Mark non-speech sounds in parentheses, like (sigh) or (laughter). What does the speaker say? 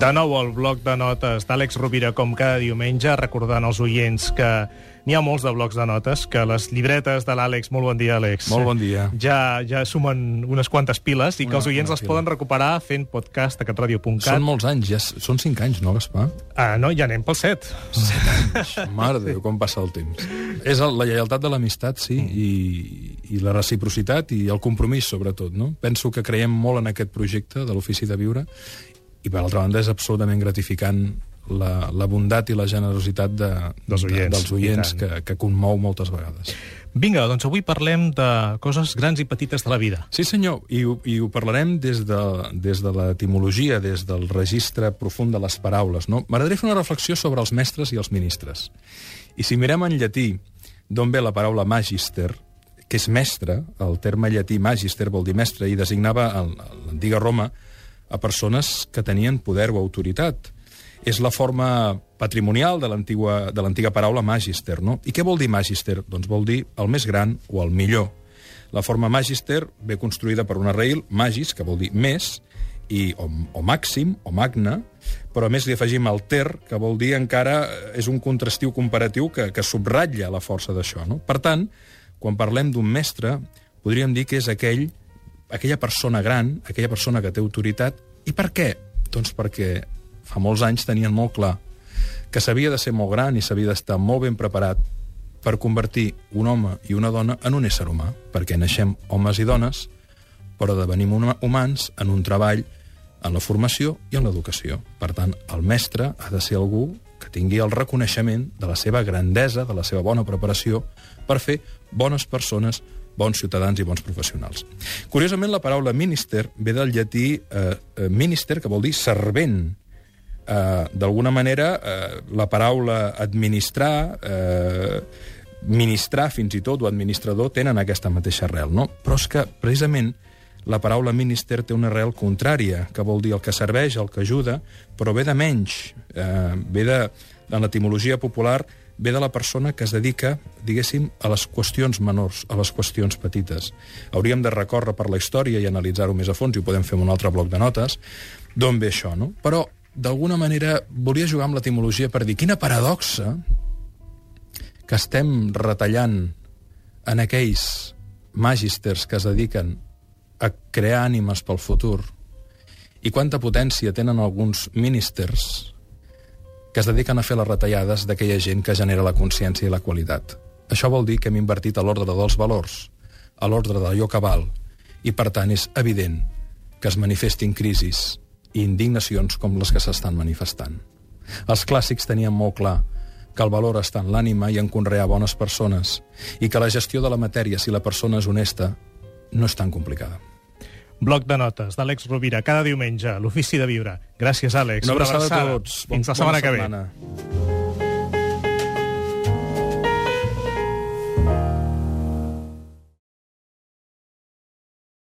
De nou al bloc de notes d'Àlex Rovira, com cada diumenge, recordant als oients que n'hi ha molts de blocs de notes, que les llibretes de l'Àlex, molt bon dia, Àlex. Molt bon dia. Ja, ja sumen unes quantes piles i que Una- els oients les pila. poden recuperar fent podcast a catradio.cat. Són molts anys, ja són cinc anys, no, Gaspar? Ah, no, ja anem pel set. (laughs) Mare de Déu, com passa el temps. És el, la lleialtat de l'amistat, sí, i, i la reciprocitat i el compromís, sobretot, no? Penso que creiem molt en aquest projecte de l'Ofici de Viure i, per altra banda, és absolutament gratificant la, la bondat i la generositat de, Dels oients, de, dels oients que, que conmou moltes vegades. Vinga, doncs avui parlem de coses grans i petites de la vida. Sí, senyor, i, i ho parlarem des de, des de l'etimologia, des del registre profund de les paraules. No? M'agradaria fer una reflexió sobre els mestres i els ministres. I si mirem en llatí d'on ve la paraula magister, que és mestre, el terme llatí magister vol dir mestre, i designava l'antiga Roma a persones que tenien poder o autoritat. És la forma patrimonial de l'antiga paraula magister, no? I què vol dir magister? Doncs vol dir el més gran o el millor. La forma magister ve construïda per una raïl, magis, que vol dir més, i, o, o màxim, o magna, però a més li afegim el ter, que vol dir encara, és un contrastiu comparatiu que, que subratlla la força d'això. No? Per tant, quan parlem d'un mestre, podríem dir que és aquell, aquella persona gran, aquella persona que té autoritat. I per què? Doncs perquè fa molts anys tenien molt clar que s'havia de ser molt gran i s'havia d'estar molt ben preparat per convertir un home i una dona en un ésser humà, perquè naixem homes i dones, però devenim huma- humans en un treball, en la formació i en l'educació. Per tant, el mestre ha de ser algú que tingui el reconeixement de la seva grandesa, de la seva bona preparació, per fer bones persones, bons ciutadans i bons professionals. Curiosament, la paraula minister ve del llatí eh, eh, minister, que vol dir servent, eh, d'alguna manera, eh, la paraula administrar, eh, ministrar fins i tot, o administrador, tenen aquesta mateixa arrel, no? Però és que, precisament, la paraula minister té una arrel contrària, que vol dir el que serveix, el que ajuda, però ve de menys, eh, ve de, en l'etimologia popular, ve de la persona que es dedica, diguéssim, a les qüestions menors, a les qüestions petites. Hauríem de recórrer per la història i analitzar-ho més a fons, i ho podem fer en un altre bloc de notes, d'on ve això, no? Però, d'alguna manera, volia jugar amb l'etimologia per dir quina paradoxa que estem retallant en aquells magisters que es dediquen a crear ànimes pel futur i quanta potència tenen alguns ministers que es dediquen a fer les retallades d'aquella gent que genera la consciència i la qualitat. Això vol dir que hem invertit a l'ordre dels valors, a l'ordre d'allò que val, i per tant és evident que es manifestin crisis i indignacions com les que s'estan manifestant. Els clàssics tenien molt clar que el valor està en l'ànima i en conrear bones persones i que la gestió de la matèria, si la persona és honesta, no és tan complicada. Bloc de notes d'Àlex Rovira, cada diumenge, l'Ofici de Viure. Gràcies, Àlex. Una abraçada a tots. Fins la Bona setmana que ve. setmana.